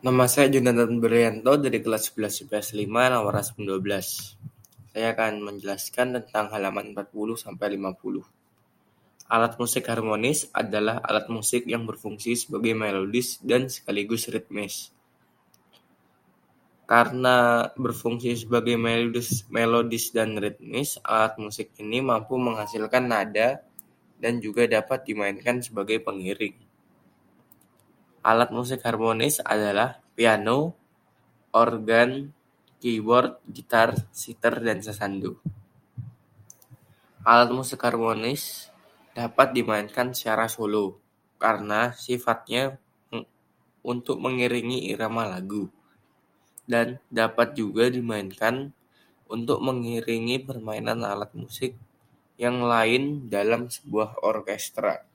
Nama saya Jonathan Berlianto dari kelas 11 IPS 5 nomor 12. Saya akan menjelaskan tentang halaman 40 sampai 50. Alat musik harmonis adalah alat musik yang berfungsi sebagai melodis dan sekaligus ritmis. Karena berfungsi sebagai melodis, melodis dan ritmis, alat musik ini mampu menghasilkan nada dan juga dapat dimainkan sebagai pengiring. Alat musik harmonis adalah piano, organ, keyboard, gitar, siter, dan sasando. Alat musik harmonis dapat dimainkan secara solo karena sifatnya untuk mengiringi irama lagu, dan dapat juga dimainkan untuk mengiringi permainan alat musik yang lain dalam sebuah orkestra.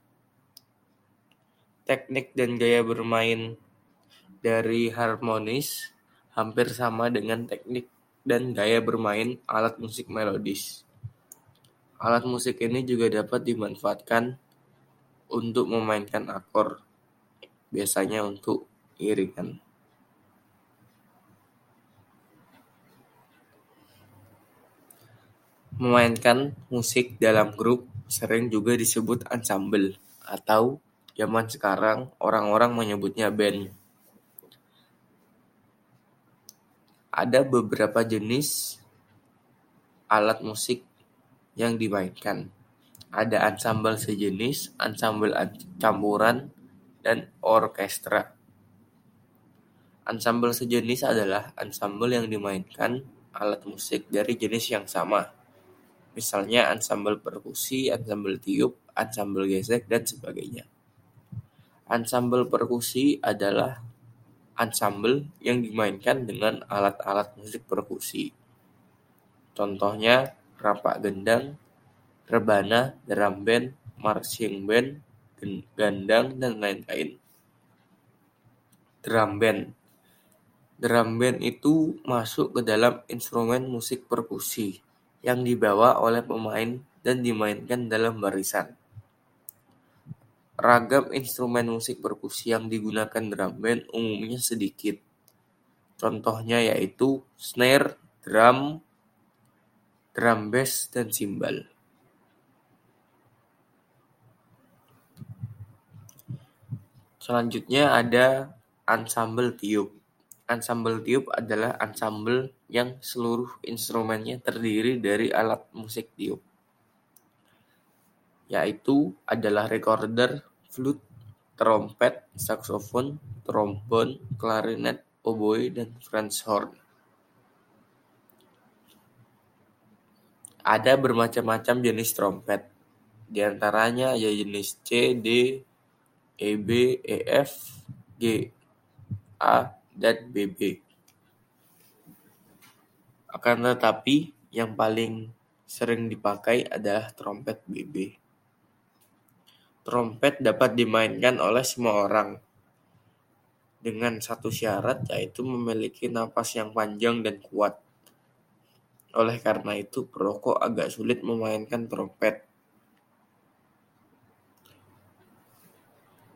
Teknik dan gaya bermain dari harmonis hampir sama dengan teknik dan gaya bermain alat musik melodis. Alat musik ini juga dapat dimanfaatkan untuk memainkan akor, biasanya untuk iringan. Memainkan musik dalam grup sering juga disebut ansambel, atau zaman sekarang orang-orang menyebutnya band. Ada beberapa jenis alat musik yang dimainkan. Ada ansambel sejenis, ansambel campuran, dan orkestra. Ansambel sejenis adalah ansambel yang dimainkan alat musik dari jenis yang sama, misalnya ansambel perkusi, ansambel tiup, ansambel gesek, dan sebagainya. Ansambel perkusi adalah ansambel yang dimainkan dengan alat-alat musik perkusi. Contohnya rapak gendang, rebana, drum band, marching band, gandang, dan lain-lain. Drum band Drum band itu masuk ke dalam instrumen musik perkusi yang dibawa oleh pemain dan dimainkan dalam barisan. Ragam instrumen musik perkusi yang digunakan drum band umumnya sedikit. Contohnya yaitu snare, drum, drum bass, dan simbal. Selanjutnya ada ansambel tiup. Ansambel tiup adalah ansambel yang seluruh instrumennya terdiri dari alat musik tiup, yaitu adalah recorder, flute, trompet, saksofon, trombon, klarinet, oboe, dan French horn. Ada bermacam-macam jenis trompet, di antaranya ada jenis C, D, EB, EF, G, A, dan BB. Akan tetapi, yang paling sering dipakai adalah trompet BB. Trompet dapat dimainkan oleh semua orang, dengan satu syarat yaitu memiliki napas yang panjang dan kuat. Oleh karena itu, perokok agak sulit memainkan trompet.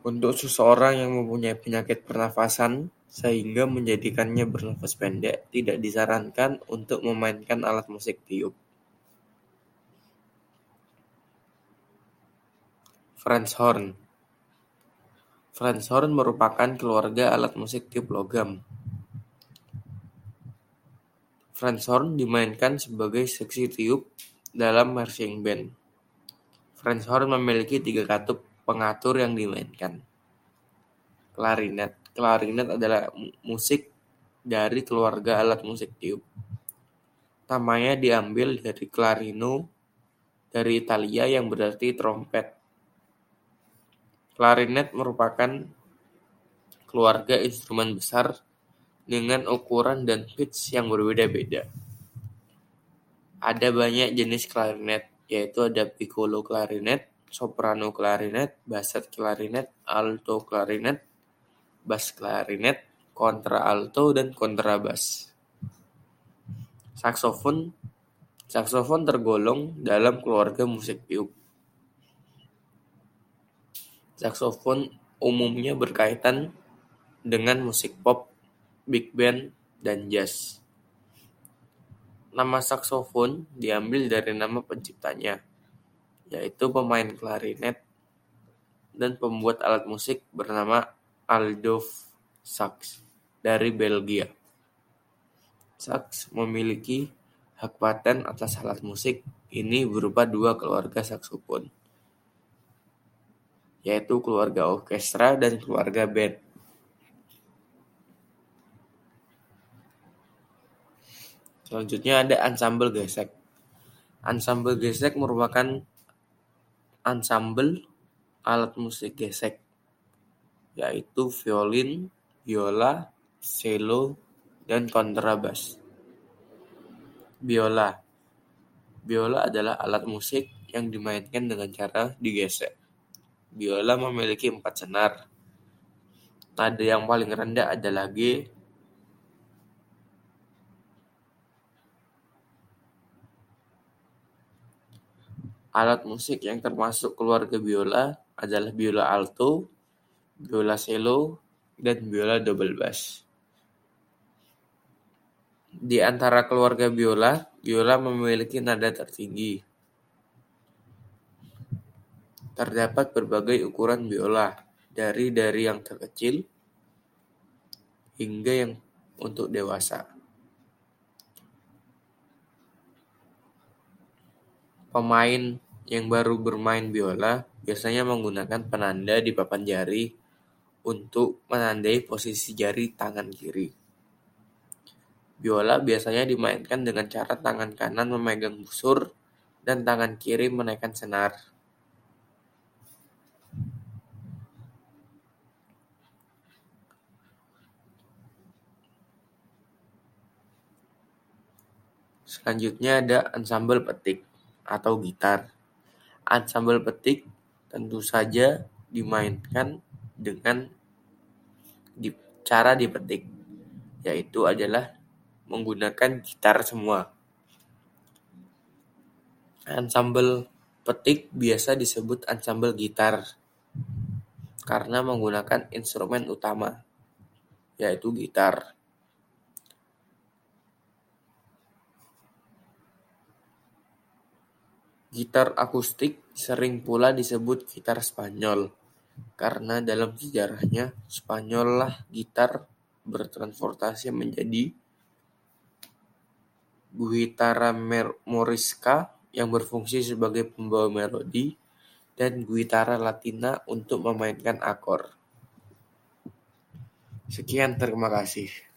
Untuk seseorang yang mempunyai penyakit pernafasan sehingga menjadikannya bernafas pendek, tidak disarankan untuk memainkan alat musik tiup. French horn French horn merupakan keluarga alat musik tiup logam. French horn dimainkan sebagai seksi tiup dalam marching band. French horn memiliki tiga katup pengatur yang dimainkan. Klarinet Klarinet adalah musik dari keluarga alat musik tiup. Namanya diambil dari clarino dari Italia yang berarti trompet. Klarinet merupakan keluarga instrumen besar dengan ukuran dan pitch yang berbeda-beda. Ada banyak jenis klarinet, yaitu ada piccolo klarinet, soprano klarinet, basset klarinet, alto klarinet, bass klarinet, kontraalto, dan kontrabas. Saksofon Saksofon tergolong dalam keluarga musik tiup. Saksofon umumnya berkaitan dengan musik pop big band, dan jazz. Nama saksofon diambil dari nama penciptanya, yaitu pemain klarinet dan pembuat alat musik bernama Adolphe Sax dari Belgia. Sax memiliki hak paten atas alat musik ini berupa dua keluarga saksofon, yaitu keluarga orkestra dan keluarga band. Selanjutnya ada ensemble gesek. Ensemble gesek merupakan ensemble alat musik gesek, yaitu violin, biola, cello, dan kontrabas. Biola Biola adalah alat musik yang dimainkan dengan cara digesek. Biola memiliki empat senar. Nada yang paling rendah adalah G, Alat musik yang termasuk keluarga biola adalah biola alto, biola cello, dan biola double bass. Di antara keluarga biola, biola memiliki nada tertinggi. Terdapat berbagai ukuran biola, dari dari yang terkecil hingga yang untuk dewasa. Pemain yang baru bermain biola biasanya menggunakan penanda di papan jari untuk menandai posisi jari tangan kiri. Biola biasanya dimainkan dengan cara tangan kanan memegang busur dan tangan kiri menaikkan senar. Selanjutnya ada ensemble petik atau gitar. Ansambel petik tentu saja dimainkan dengan cara dipetik, yaitu adalah menggunakan gitar semua. Ansambel petik biasa disebut ansambel gitar karena menggunakan instrumen utama, yaitu gitar. Gitar akustik sering pula disebut gitar Spanyol, karena dalam sejarahnya Spanyol lah gitar bertransformasi menjadi guitarra morisca yang berfungsi sebagai pembawa melodi dan guitarra latina untuk memainkan akor. Sekian, terima kasih.